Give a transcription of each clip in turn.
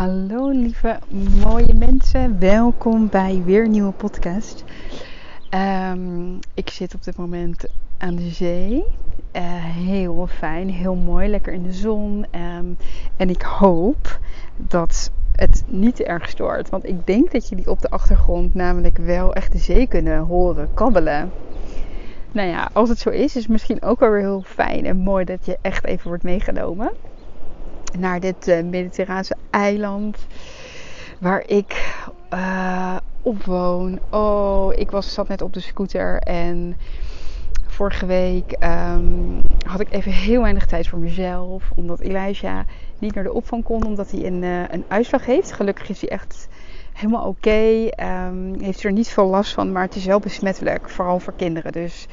Hallo lieve mooie mensen, welkom bij weer een nieuwe podcast. Ehm, ik zit op dit moment aan de zee. Uh, heel fijn, heel mooi, lekker in de zon. Ehm, en ik hoop dat het niet erg stoort. Want ik denk dat jullie op de achtergrond namelijk wel echt de zee kunnen horen kabbelen. Nou ja, als het zo is, is het misschien ook wel weer heel fijn en mooi dat je echt even wordt meegenomen naar dit uh, Mediterraanse eiland waar ik uh, op woon. Oh, ik was, zat net op de scooter en vorige week um, had ik even heel weinig tijd voor mezelf. Omdat Elijah niet naar de opvang kon, omdat hij een, uh, een uitslag heeft. Gelukkig is hij echt helemaal oké. Um, heeft er niet veel last van, maar het is wel besmettelijk. Vooral voor kinderen. Dus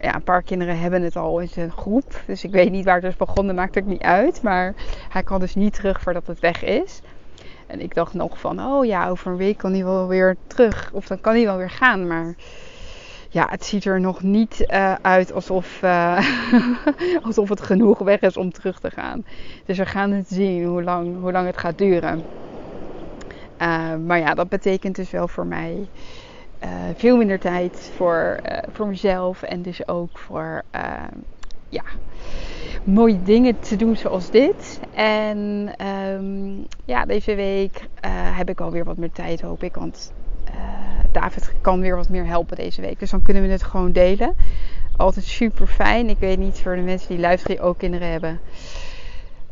ja, een paar kinderen hebben het al in zijn groep. Dus ik weet niet waar het is begonnen, maakt het niet uit. Maar hij kan dus niet terug voordat het weg is. En ik dacht nog van, oh ja, over een week kan hij wel weer terug. Of dan kan hij wel weer gaan. Maar ja, het ziet er nog niet uh, uit alsof, uh, alsof het genoeg weg is om terug te gaan. Dus we gaan het zien hoe lang, hoe lang het gaat duren. Uh, maar ja, dat betekent dus wel voor mij uh, veel minder tijd voor, uh, voor mezelf. En dus ook voor ja, mooie dingen te doen zoals dit. En um, ja, deze week heb ik alweer wat meer tijd, hoop ik. Want David kan weer wat meer helpen deze week. Dus dan kunnen we het gewoon delen. Altijd super fijn. Ik weet niet voor de mensen die luisteren ook kinderen hebben.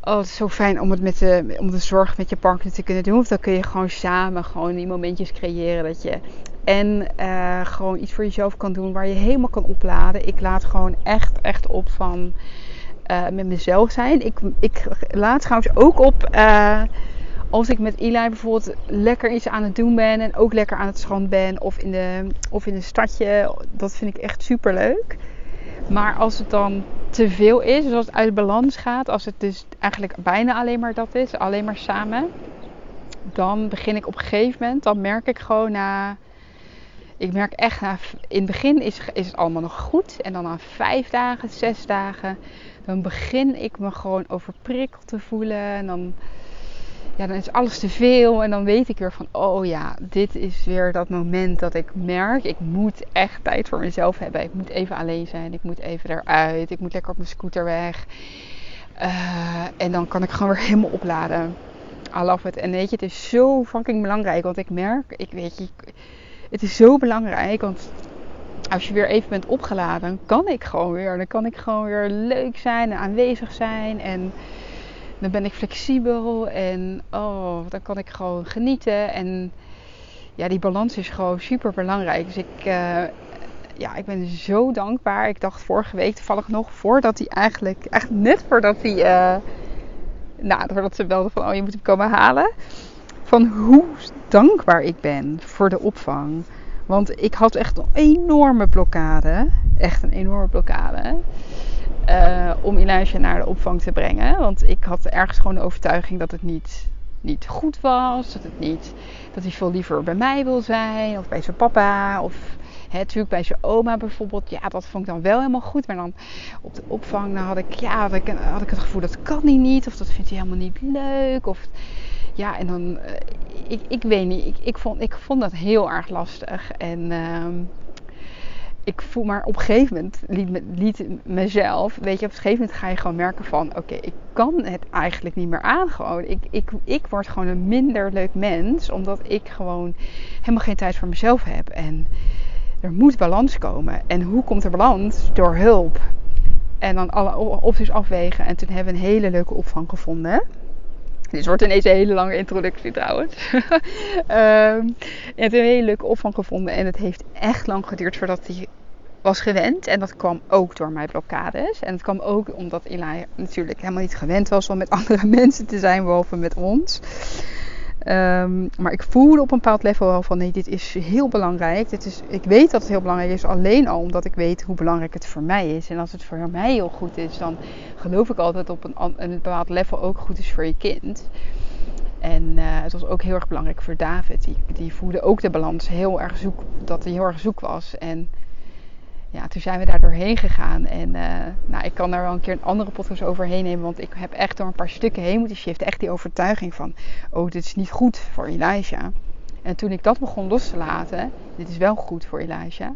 Oh, zo fijn om het met de, om de zorg met je partner te kunnen doen. Of dan kun je gewoon samen gewoon die momentjes creëren dat je en uh, gewoon iets voor jezelf kan doen waar je helemaal kan opladen. Ik laat gewoon echt, echt op van uh, met mezelf zijn. Ik, ik laat trouwens ook op uh, als ik met Eli bijvoorbeeld lekker iets aan het doen ben. En ook lekker aan het strand ben. Of in de, of in een stadje. Dat vind ik echt super leuk. Maar als het dan te veel is, dus als het uit balans gaat, als het dus eigenlijk bijna alleen maar dat is, alleen maar samen, dan begin ik op een gegeven moment, dan merk ik gewoon na, ik merk echt na, in het begin is, is het allemaal nog goed en dan na vijf dagen, zes dagen, dan begin ik me gewoon overprikkeld te voelen en dan ja, dan is alles te veel. En dan weet ik weer van, oh ja, dit is weer dat moment dat ik merk, ik moet echt tijd voor mezelf hebben. Ik moet even alleen zijn, ik moet even eruit, ik moet lekker op mijn scooter weg. Uh, en dan kan ik gewoon weer helemaal opladen. I love it. En weet je, het is zo fucking belangrijk. Want ik merk, ik weet je, het is zo belangrijk. Want als je weer even bent opgeladen, kan ik gewoon weer. Dan kan ik gewoon weer leuk zijn en aanwezig zijn. En dan ben ik flexibel en oh, dan kan ik gewoon genieten. En ja, die balans is gewoon super belangrijk. Dus ik, uh, ja, ik ben zo dankbaar. Ik dacht vorige week toevallig nog voordat hij eigenlijk, echt net voordat hij, uh, nou, ze belden van oh je moet hem komen halen. Van hoe dankbaar ik ben voor de opvang. Want ik had echt een enorme blokkade. Echt een enorme blokkade. Uh, om Elijah naar de opvang te brengen. Want ik had ergens gewoon de overtuiging dat het niet, niet goed was. Dat, het niet, dat hij veel liever bij mij wil zijn. Of bij zijn papa. Of hè, natuurlijk bij zijn oma bijvoorbeeld. Ja, dat vond ik dan wel helemaal goed. Maar dan op de opvang dan had, ik, ja, had, ik, had ik het gevoel dat kan hij niet. Of dat vindt hij helemaal niet leuk. Of ja, en dan... Uh, ik, ik weet niet. Ik, ik, vond, ik vond dat heel erg lastig. En... Uh, ik voel maar op een gegeven moment liet, me, liet mezelf, weet je, op een gegeven moment ga je gewoon merken van, oké, ik kan het eigenlijk niet meer aan gewoon. Ik, ik, ik word gewoon een minder leuk mens, omdat ik gewoon helemaal geen tijd voor mezelf heb. En er moet balans komen. En hoe komt er balans? Door hulp. En dan alle opties afwegen. En toen hebben we een hele leuke opvang gevonden. Dit wordt ineens een hele lange introductie trouwens. um, en heb een hele leuke opvang gevonden. En het heeft echt lang geduurd voordat hij was gewend. En dat kwam ook door mijn blokkades. En het kwam ook omdat Eli natuurlijk helemaal niet gewend was om met andere mensen te zijn, behalve met ons. Um, maar ik voelde op een bepaald level wel van nee, dit is heel belangrijk. Dit is, ik weet dat het heel belangrijk is, alleen al omdat ik weet hoe belangrijk het voor mij is. En als het voor mij heel goed is, dan geloof ik altijd op een, een bepaald level ook goed is voor je kind. En uh, het was ook heel erg belangrijk voor David. Die, die voelde ook de balans heel erg zoek, dat hij heel erg zoek was. En ja, toen zijn we daar doorheen gegaan. En uh, nou, ik kan daar wel een keer een andere podcast overheen nemen. Want ik heb echt door een paar stukken heen moeten shiften. Echt die overtuiging van, oh, dit is niet goed voor Elijah. En toen ik dat begon los te laten, dit is wel goed voor Elijah.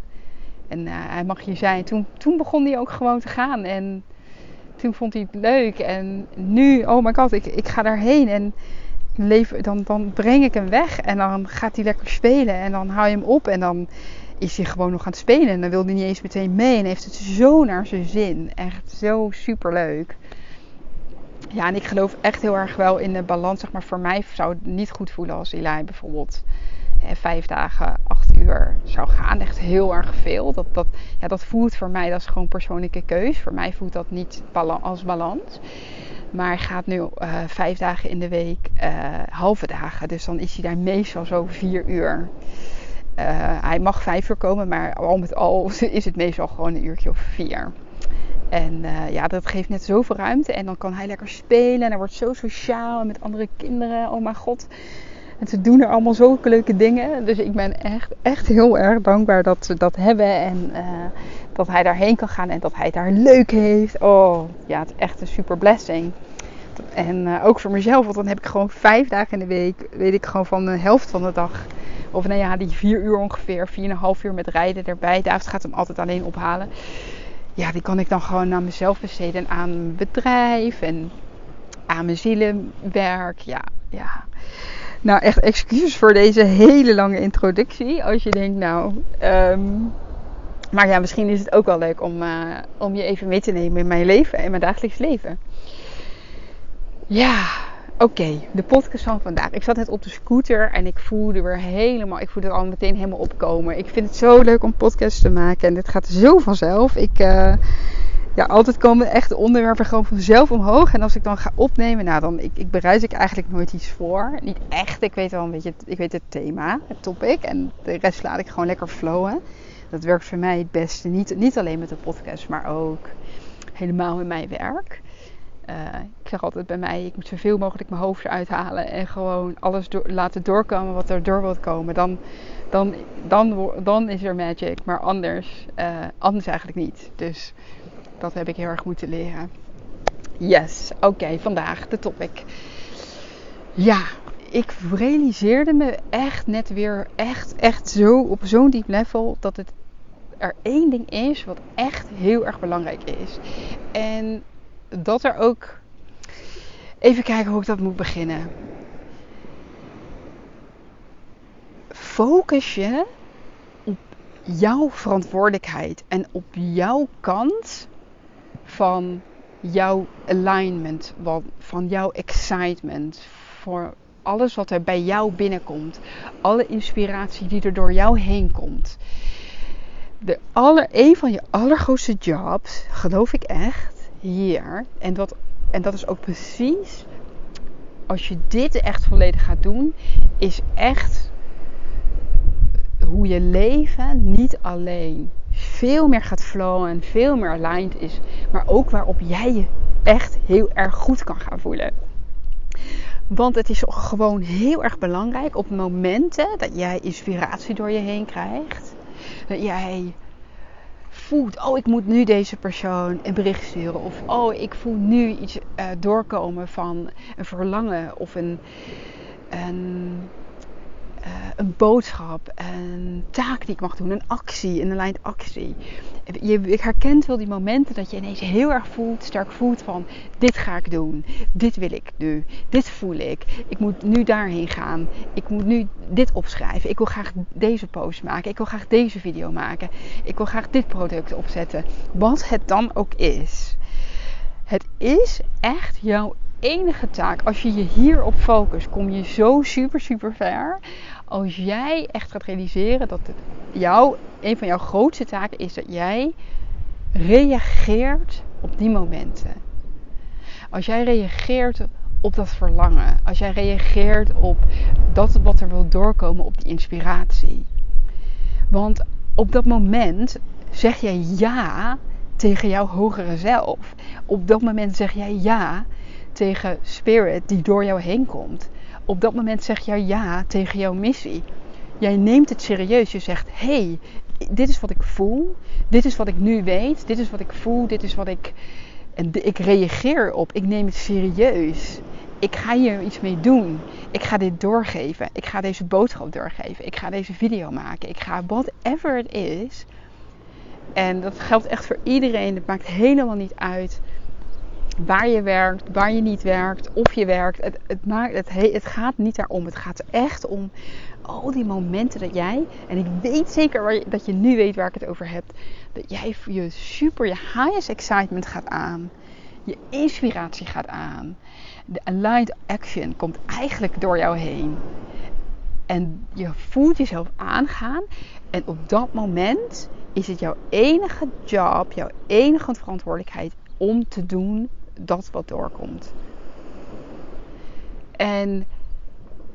En uh, hij mag hier zijn. Toen, toen begon hij ook gewoon te gaan. En toen vond hij het leuk. En nu, oh my god, ik, ik ga daarheen. En dan, dan breng ik hem weg. En dan gaat hij lekker spelen. En dan haal je hem op. En dan is hij gewoon nog aan het spelen. En dan wil hij niet eens meteen mee. En heeft het zo naar zijn zin. Echt zo super leuk. Ja, en ik geloof echt heel erg wel in de balans. Zeg maar, voor mij zou het niet goed voelen als Eli bijvoorbeeld vijf dagen, acht uur zou gaan. Echt heel erg veel. Dat, dat, ja, dat voelt voor mij, dat is gewoon persoonlijke keus. Voor mij voelt dat niet als balans. Maar gaat nu uh, vijf dagen in de week, uh, halve dagen. Dus dan is hij daar meestal zo vier uur. Uh, hij mag vijf uur komen, maar al met al is het meestal gewoon een uurtje of vier. En ja, dat geeft net zoveel ruimte. En dan kan hij lekker spelen. En hij wordt zo sociaal met andere kinderen. Oh mijn god. En ze doen er allemaal zulke leuke dingen. Dus ik ben echt, echt heel erg dankbaar dat ze dat hebben. En uh, dat hij daarheen kan gaan en dat hij het daar leuk heeft. Oh, ja, het is echt een super blessing. En ook voor mezelf, want dan heb ik gewoon vijf dagen in de week, weet ik gewoon van de helft van de dag. Of nou ja, die vier uur ongeveer, vier en een half uur met rijden erbij. David gaat hem altijd alleen ophalen. Ja, die kan ik dan gewoon aan mezelf besteden en aan mijn bedrijf en aan mijn zielenwerk. Ja, ja. Nou, echt excuses voor deze hele lange introductie. Als je denkt, nou. Um, maar ja, misschien is het ook wel leuk om, uh, om je even mee te nemen in mijn leven, in mijn dagelijks leven. Ja, oké. De podcast van vandaag. Ik zat net op de scooter en ik voelde weer helemaal. Ik voelde het al meteen helemaal opkomen. Ik vind het zo leuk om podcasts te maken en dit gaat zo vanzelf. Ik. Uh, ja, altijd komen echt onderwerpen gewoon vanzelf omhoog. En als ik dan ga opnemen, nou dan ik, ik bereid ik eigenlijk nooit iets voor. Niet echt. Ik weet wel een beetje, ik weet het thema, het topic. En de rest laat ik gewoon lekker flowen. Dat werkt voor mij het beste. Niet, niet alleen met de podcast, maar ook helemaal in mijn werk. Uh, ik zeg altijd bij mij, ik moet zoveel mogelijk mijn hoofd eruit halen en gewoon alles laten doorkomen wat er door wil komen. Dan, dan, dan, dan is er magic, maar anders, uh, anders eigenlijk niet. Dus dat heb ik heel erg moeten leren. Yes, oké, vandaag de topic. Ja, ik realiseerde me echt net weer echt, echt zo op zo'n diep level dat het er één ding is wat echt heel erg belangrijk is. En dat er ook. Even kijken hoe ik dat moet beginnen. Focus je op jouw verantwoordelijkheid en op jouw kant van jouw alignment, van jouw excitement, voor alles wat er bij jou binnenkomt, alle inspiratie die er door jou heen komt. De aller, een van je allergrootste jobs, geloof ik echt, hier, en dat, en dat is ook precies als je dit echt volledig gaat doen, is echt hoe je leven niet alleen veel meer gaat flowen en veel meer aligned is. Maar ook waarop jij je echt heel erg goed kan gaan voelen. Want het is gewoon heel erg belangrijk op momenten dat jij inspiratie door je heen krijgt. Dat jij voelt, oh ik moet nu deze persoon een bericht sturen. Of oh ik voel nu iets uh, doorkomen van een verlangen of een, een uh, een boodschap, een taak die ik mag doen, een actie, een aligned actie. Je herkent wel die momenten dat je ineens heel erg voelt, sterk voelt van dit ga ik doen, dit wil ik nu, dit voel ik, ik moet nu daarheen gaan, ik moet nu dit opschrijven, ik wil graag deze post maken, ik wil graag deze video maken, ik wil graag dit product opzetten, wat het dan ook is. Het is echt jouw enige taak. Als je je hierop focust, kom je zo super, super ver. Als jij echt gaat realiseren dat het jou, een van jouw grootste taken is dat jij reageert op die momenten. Als jij reageert op dat verlangen. Als jij reageert op dat wat er wil doorkomen op die inspiratie. Want op dat moment zeg jij ja tegen jouw hogere zelf. Op dat moment zeg jij ja tegen spirit die door jou heen komt. Op dat moment zeg jij ja tegen jouw missie. Jij neemt het serieus. Je zegt: hey, dit is wat ik voel. Dit is wat ik nu weet. Dit is wat ik voel. Dit is wat ik. En ik reageer op. Ik neem het serieus. Ik ga hier iets mee doen. Ik ga dit doorgeven. Ik ga deze boodschap doorgeven. Ik ga deze video maken. Ik ga whatever het is. En dat geldt echt voor iedereen. Het maakt helemaal niet uit waar je werkt, waar je niet werkt, of je werkt. Het, het, maakt, het, het gaat niet daarom. Het gaat echt om al die momenten dat jij, en ik weet zeker dat je nu weet waar ik het over heb, dat jij je super, je highest excitement gaat aan. Je inspiratie gaat aan. De aligned action komt eigenlijk door jou heen. En je voelt jezelf aangaan. En op dat moment is het jouw enige job, jouw enige verantwoordelijkheid om te doen dat wat doorkomt. En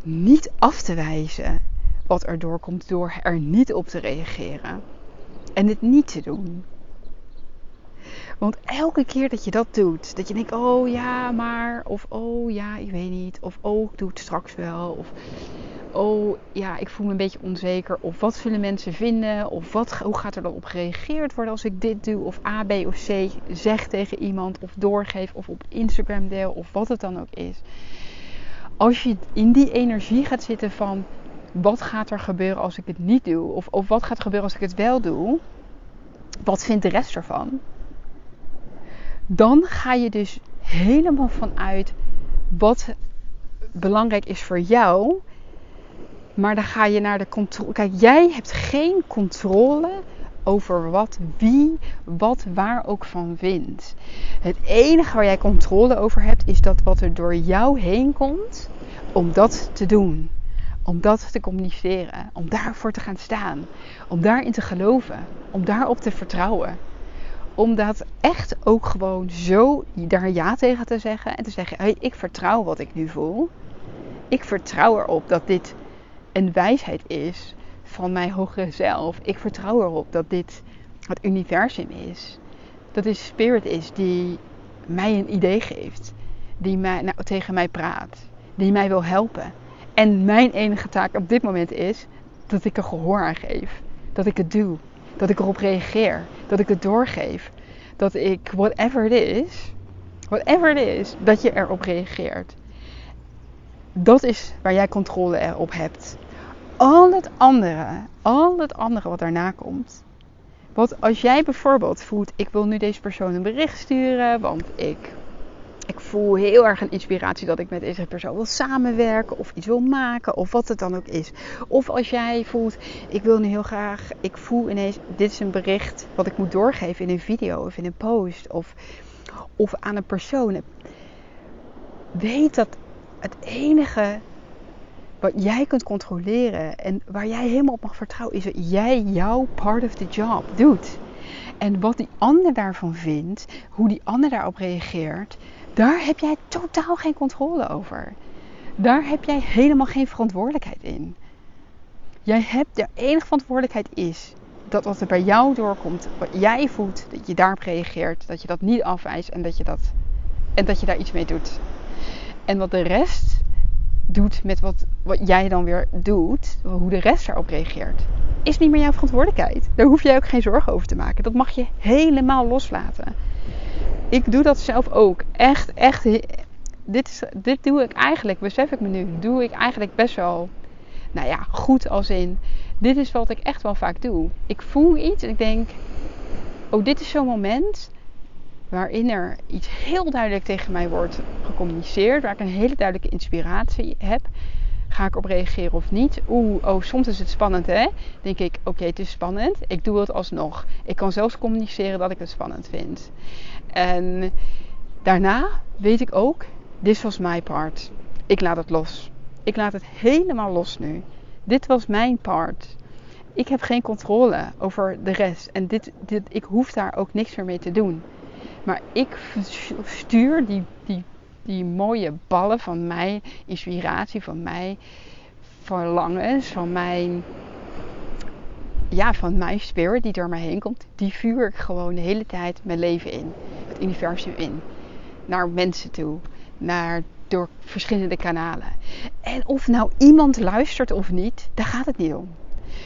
niet af te wijzen wat er doorkomt door er niet op te reageren. En het niet te doen. Want elke keer dat je dat doet, dat je denkt, oh ja, maar, of oh ja, ik weet niet, of oh, ik doe het straks wel, of oh ja, ik voel me een beetje onzeker, of wat zullen mensen vinden, of wat, hoe gaat er dan op gereageerd worden als ik dit doe, of A, B of C zeg tegen iemand, of doorgeef, of op Instagram deel, of wat het dan ook is. Als je in die energie gaat zitten van, wat gaat er gebeuren als ik het niet doe, of, of wat gaat er gebeuren als ik het wel doe, wat vindt de rest ervan? dan ga je dus helemaal vanuit wat belangrijk is voor jou. Maar dan ga je naar de controle. Kijk, jij hebt geen controle over wat wie, wat waar ook van vindt. Het enige waar jij controle over hebt, is dat wat er door jou heen komt, om dat te doen. Om dat te communiceren. Om daarvoor te gaan staan. Om daarin te geloven. Om daarop te vertrouwen om dat echt ook gewoon zo daar ja tegen te zeggen. En te zeggen, hey, ik vertrouw wat ik nu voel. Ik vertrouw erop dat dit een wijsheid is van mijn hogere zelf. Ik vertrouw erop dat dit het universum is. Dat dit spirit is die mij een idee geeft. Die mij, nou, tegen mij praat. Die mij wil helpen. En mijn enige taak op dit moment is dat ik er gehoor aan geef. Dat ik het doe. Dat ik erop reageer. Dat ik het doorgeef. Dat ik, whatever it is, whatever it is, dat je erop reageert. Dat is waar jij controle op hebt. Al het andere, al het andere wat daarna komt. Want als jij bijvoorbeeld voelt, ik wil nu deze persoon een bericht sturen, want ik ik voel heel erg een inspiratie dat ik met deze persoon wil samenwerken of iets wil maken of wat het dan ook is. Of als jij voelt, ik wil nu heel graag, ik voel ineens, dit is een bericht wat ik moet doorgeven in een video of in een post of, of aan een persoon. Weet dat het enige wat jij kunt controleren en waar jij helemaal op mag vertrouwen, is dat jij jouw part of the job doet. En wat die ander daarvan vindt, hoe die ander daarop reageert, daar heb jij totaal geen controle over. Daar heb jij helemaal geen verantwoordelijkheid in. Jij hebt de enige verantwoordelijkheid is dat wat er bij jou doorkomt, wat jij voelt, dat je daarop reageert, dat je dat niet afwijst en dat je, dat, en dat je daar iets mee doet. En wat de rest doet met wat, wat jij dan weer doet, hoe de rest daarop reageert, is niet meer jouw verantwoordelijkheid. Daar hoef jij ook geen zorgen over te maken. Dat mag je helemaal loslaten ik doe dat zelf ook. Echt, echt. Dit, is, dit doe ik eigenlijk, besef ik me nu, doe ik eigenlijk best wel, nou ja, goed als in. Dit is wat ik echt wel vaak doe. Ik voel iets en ik denk, oh, dit is zo'n moment waarin er iets heel duidelijk tegen mij wordt gecommuniceerd, waar ik een hele duidelijke inspiratie heb. Ga ik op reageren of niet? Oeh, oh, soms is het spannend, hè? Denk ik, oké, het is spannend. Ik doe het alsnog. Ik kan zelfs communiceren dat ik het spannend vind. En daarna weet ik ook, dit was mijn part. Ik laat het los. Ik laat het helemaal los nu. Dit was mijn part. Ik heb geen controle over de rest. En dit, dit, ik hoef daar ook niks meer mee te doen. Maar ik stuur die, die, die mooie ballen van mijn inspiratie, van mijn verlangens, van mijn ja, van mijn spirit die door mij heen komt, die vuur ik gewoon de hele tijd mijn leven in. Het universum in. Naar mensen toe. Naar, door verschillende kanalen. En of nou iemand luistert of niet, daar gaat het niet om.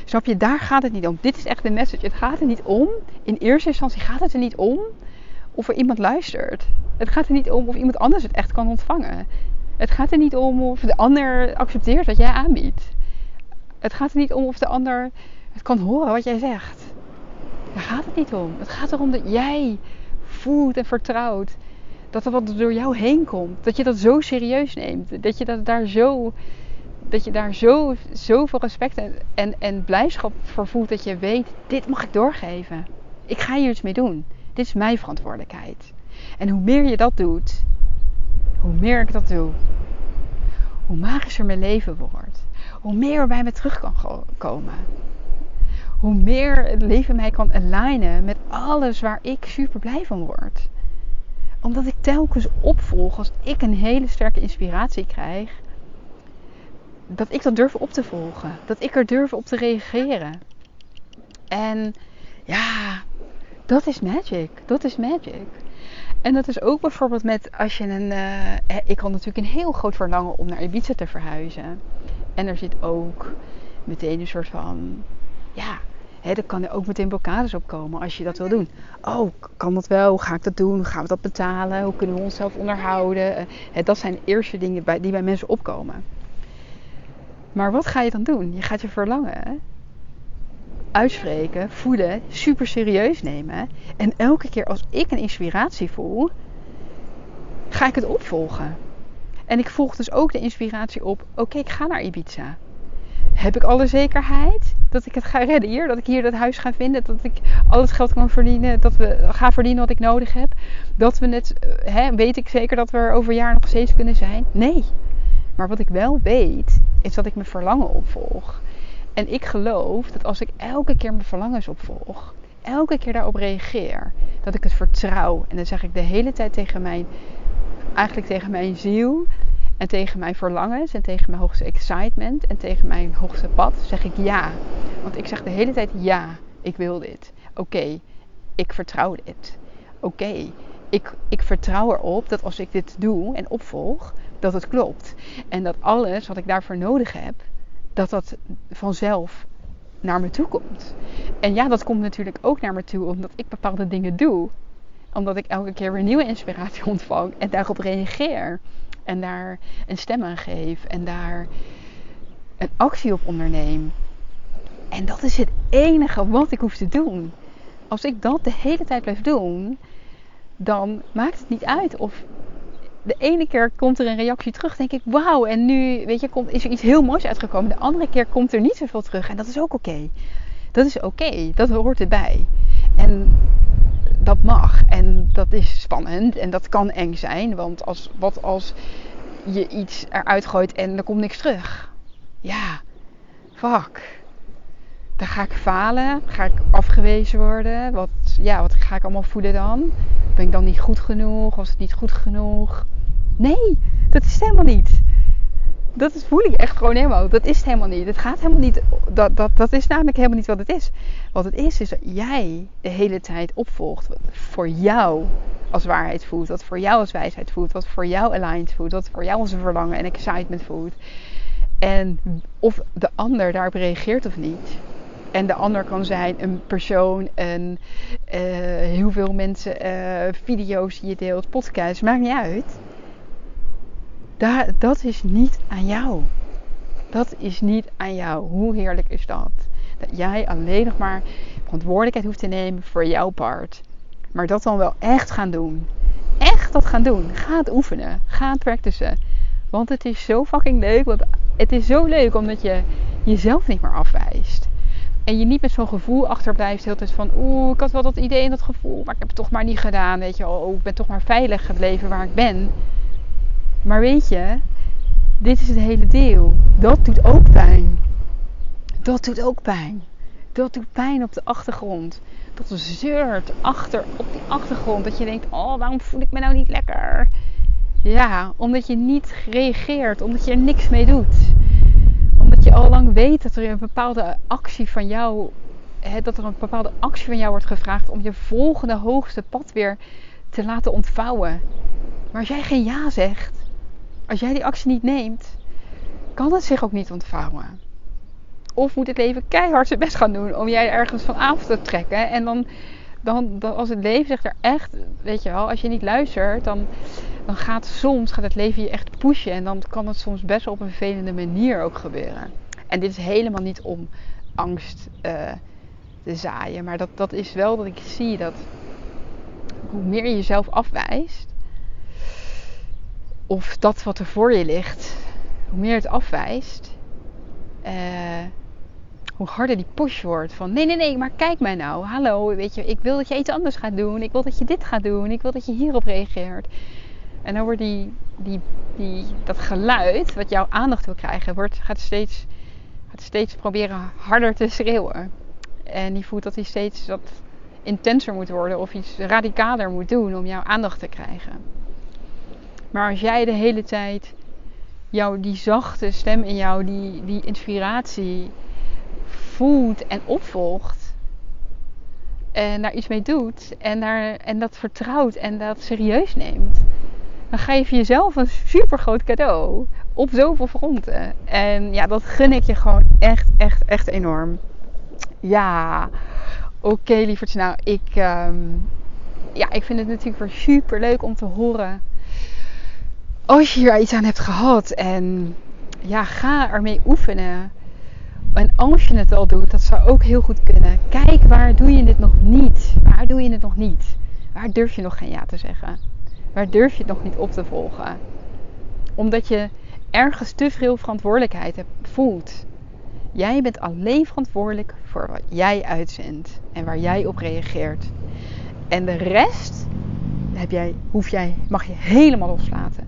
Snap je? Daar gaat het niet om. Dit is echt de message. Het gaat er niet om. In eerste instantie gaat het er niet om of er iemand luistert. Het gaat er niet om of iemand anders het echt kan ontvangen. Het gaat er niet om of de ander accepteert wat jij aanbiedt. Het gaat er niet om of de ander het kan horen wat jij zegt. Daar gaat het niet om. Het gaat erom dat jij voelt en vertrouwt dat er wat door jou heen komt. Dat je dat zo serieus neemt. Dat je dat daar zo, dat je daar zo, zoveel respect en, en, en blijdschap voor voelt. Dat je weet, dit mag ik doorgeven. Ik ga hier iets mee doen. Dit is mijn verantwoordelijkheid. En hoe meer je dat doet, hoe meer ik dat doe, hoe magischer mijn leven wordt. Hoe meer er bij me terug kan komen. Hoe meer het leven mij kan alignen met alles waar ik super blij van word. Omdat ik telkens opvolg als ik een hele sterke inspiratie krijg. Dat ik dat durf op te volgen. Dat ik er durf op te reageren. En ja, dat is magic. Dat is magic. En dat is ook bijvoorbeeld met als je een. Uh, ik had natuurlijk een heel groot verlangen om naar Ibiza te verhuizen. En er zit ook meteen een soort van. Ja, hè, er kan er ook meteen blokkades op komen als je dat wil doen. Oh, kan dat wel? Ga ik dat doen? Hoe gaan we dat betalen? Hoe kunnen we onszelf onderhouden? Uh, dat zijn de eerste dingen bij, die bij mensen opkomen. Maar wat ga je dan doen? Je gaat je verlangen uitspreken, voelen, super serieus nemen. En elke keer als ik een inspiratie voel, ga ik het opvolgen. En ik volg dus ook de inspiratie op: oké, ik ga naar Ibiza. Heb ik alle zekerheid dat ik het ga redden hier? Dat ik hier dat huis ga vinden? Dat ik al het geld kan verdienen? Dat we gaan verdienen wat ik nodig heb? Dat we het, eh, hè, weet ik zeker dat we er over een jaar nog steeds kunnen zijn? Nee. Maar wat ik wel weet, is dat ik mijn verlangen opvolg. En ik geloof dat als ik elke keer mijn verlangens opvolg, elke keer daarop reageer, dat ik het vertrouw. En dan zeg ik de hele tijd tegen mijn, eigenlijk tegen mijn ziel en tegen mijn verlangens en tegen mijn hoogste excitement en tegen mijn hoogste pad, zeg ik ja. Want ik zeg de hele tijd ja, ik wil dit. Oké, ik vertrouw dit. Oké, ik, ik vertrouw erop dat als ik dit doe en opvolg, dat het klopt. En dat alles wat ik daarvoor nodig heb, dat dat vanzelf naar me toe komt. En ja, dat komt natuurlijk ook naar me toe omdat ik bepaalde dingen doe. Omdat ik elke keer weer nieuwe inspiratie ontvang en daarop reageer. En daar een stem aan geef en daar een actie op onderneem. En dat is het enige wat ik hoef te doen. Als ik dat de hele tijd blijf doen, dan maakt het niet uit of de ene keer komt er een reactie terug, denk ik, wauw, en nu weet je, komt, is er iets heel moois uitgekomen. De andere keer komt er niet zoveel terug en dat is ook oké. Dat is oké, dat hoort erbij. En dat mag en dat is spannend en dat kan eng zijn, want als, wat als je iets eruit gooit en er komt niks terug? Ja, fuck. Dan ga ik falen, ga ik afgewezen worden. Wat, ja, wat ga ik allemaal voelen dan? Ben ik dan niet goed genoeg? Was het niet goed genoeg? Nee, dat is het helemaal niet. Dat voel ik echt gewoon helemaal. Dat is het helemaal niet. Het gaat helemaal niet. Dat, dat, dat is namelijk helemaal niet wat het is. Wat het is, is dat jij de hele tijd opvolgt. Wat voor jou als waarheid voelt. Wat voor jou als wijsheid voelt. Wat voor jou aligned voelt. Wat voor jou als verlangen en excitement voelt. En of de ander daarop reageert of niet. En de ander kan zijn een persoon, een, uh, heel veel mensen, uh, video's die je deelt, podcasts, maakt niet uit. Dat is niet aan jou. Dat is niet aan jou. Hoe heerlijk is dat? Dat jij alleen nog maar verantwoordelijkheid hoeft te nemen voor jouw part. Maar dat dan wel echt gaan doen. Echt dat gaan doen. Ga het oefenen. Ga het. Want het is zo fucking leuk. Want het is zo leuk omdat je jezelf niet meer afwijst. En je niet met zo'n gevoel achterblijft. De hele tijd van, oeh, ik had wel dat idee en dat gevoel. Maar ik heb het toch maar niet gedaan. Weet je, oh, ik ben toch maar veilig gebleven waar ik ben. Maar weet je, dit is het hele deel. Dat doet ook pijn. Dat doet ook pijn. Dat doet pijn op de achtergrond. Dat zeurt achter op die achtergrond. Dat je denkt, oh, waarom voel ik me nou niet lekker? Ja, omdat je niet reageert. Omdat je er niks mee doet. Omdat je al lang weet dat er een bepaalde actie van jou... Dat er een bepaalde actie van jou wordt gevraagd... om je volgende hoogste pad weer te laten ontvouwen. Maar als jij geen ja zegt als jij die actie niet neemt, kan het zich ook niet ontvouwen. Of moet het leven keihard zijn best gaan doen om jij ergens van af te trekken. En dan, dan, dan als het leven zegt er echt, weet je wel, als je niet luistert, dan, dan gaat soms gaat het leven je echt pushen. En dan kan het soms best op een vervelende manier ook gebeuren. En dit is helemaal niet om angst uh, te zaaien. Maar dat, dat is wel dat ik zie dat hoe meer je jezelf afwijst, of dat wat er voor je ligt, hoe meer het afwijst, uh, hoe harder die push wordt. Van nee, nee, nee, maar kijk mij nou. Hallo, weet je, ik wil dat je iets anders gaat doen. Ik wil dat je dit gaat doen. Ik wil dat je hierop reageert. En dan wordt die, die, die, dat geluid wat jouw aandacht wil krijgen, wordt, gaat, steeds, gaat steeds proberen harder te schreeuwen. En die voelt dat hij steeds wat intenser moet worden of iets radicaler moet doen om jouw aandacht te krijgen. Maar als jij de hele tijd jou, die zachte stem in jou, die, die inspiratie voelt en opvolgt. En daar iets mee doet. En, daar, en dat vertrouwt en dat serieus neemt. Dan geef je jezelf een super groot cadeau. Op zoveel fronten. En ja, dat gun ik je gewoon echt, echt, echt enorm. Ja, oké okay. Nou, ik, um, ja, ik vind het natuurlijk weer super leuk om te horen als je hier iets aan hebt gehad en ja, ga ermee oefenen. En als je het al doet, dat zou ook heel goed kunnen. Kijk, waar doe je dit nog niet? Waar doe je het nog niet? Waar durf je nog geen ja te zeggen? Waar durf je het nog niet op te volgen? Omdat je ergens te veel verantwoordelijkheid hebt, voelt. Jij bent alleen verantwoordelijk voor wat jij uitzendt en waar jij op reageert. En de rest heb jij, hoef jij, mag je helemaal loslaten.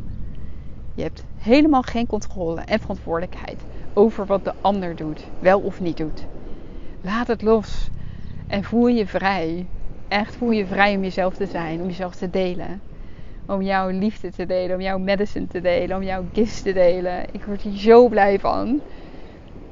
Je hebt helemaal geen controle en verantwoordelijkheid over wat de ander doet, wel of niet doet. Laat het los en voel je vrij. Echt voel je vrij om jezelf te zijn, om jezelf te delen. Om jouw liefde te delen, om jouw medicine te delen, om jouw gifts te delen. Ik word hier zo blij van.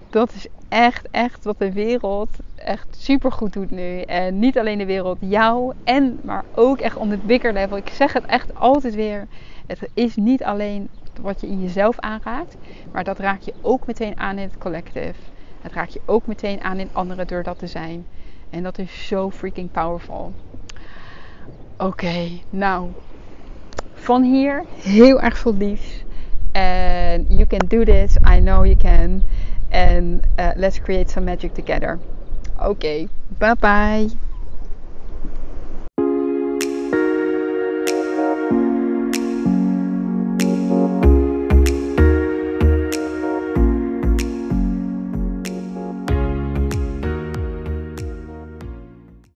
Dat is echt, echt wat de wereld echt super goed doet nu. En niet alleen de wereld, jou en, maar ook echt on the bigger level. Ik zeg het echt altijd weer. Het is niet alleen wat je in jezelf aanraakt. Maar dat raak je ook meteen aan in het collective. Het raak je ook meteen aan in anderen door dat te zijn. En dat is zo freaking powerful. Oké, nou. Van hier heel erg veel liefs. And you can do this. I know you can. And uh, let's create some magic together. Oké, bye bye.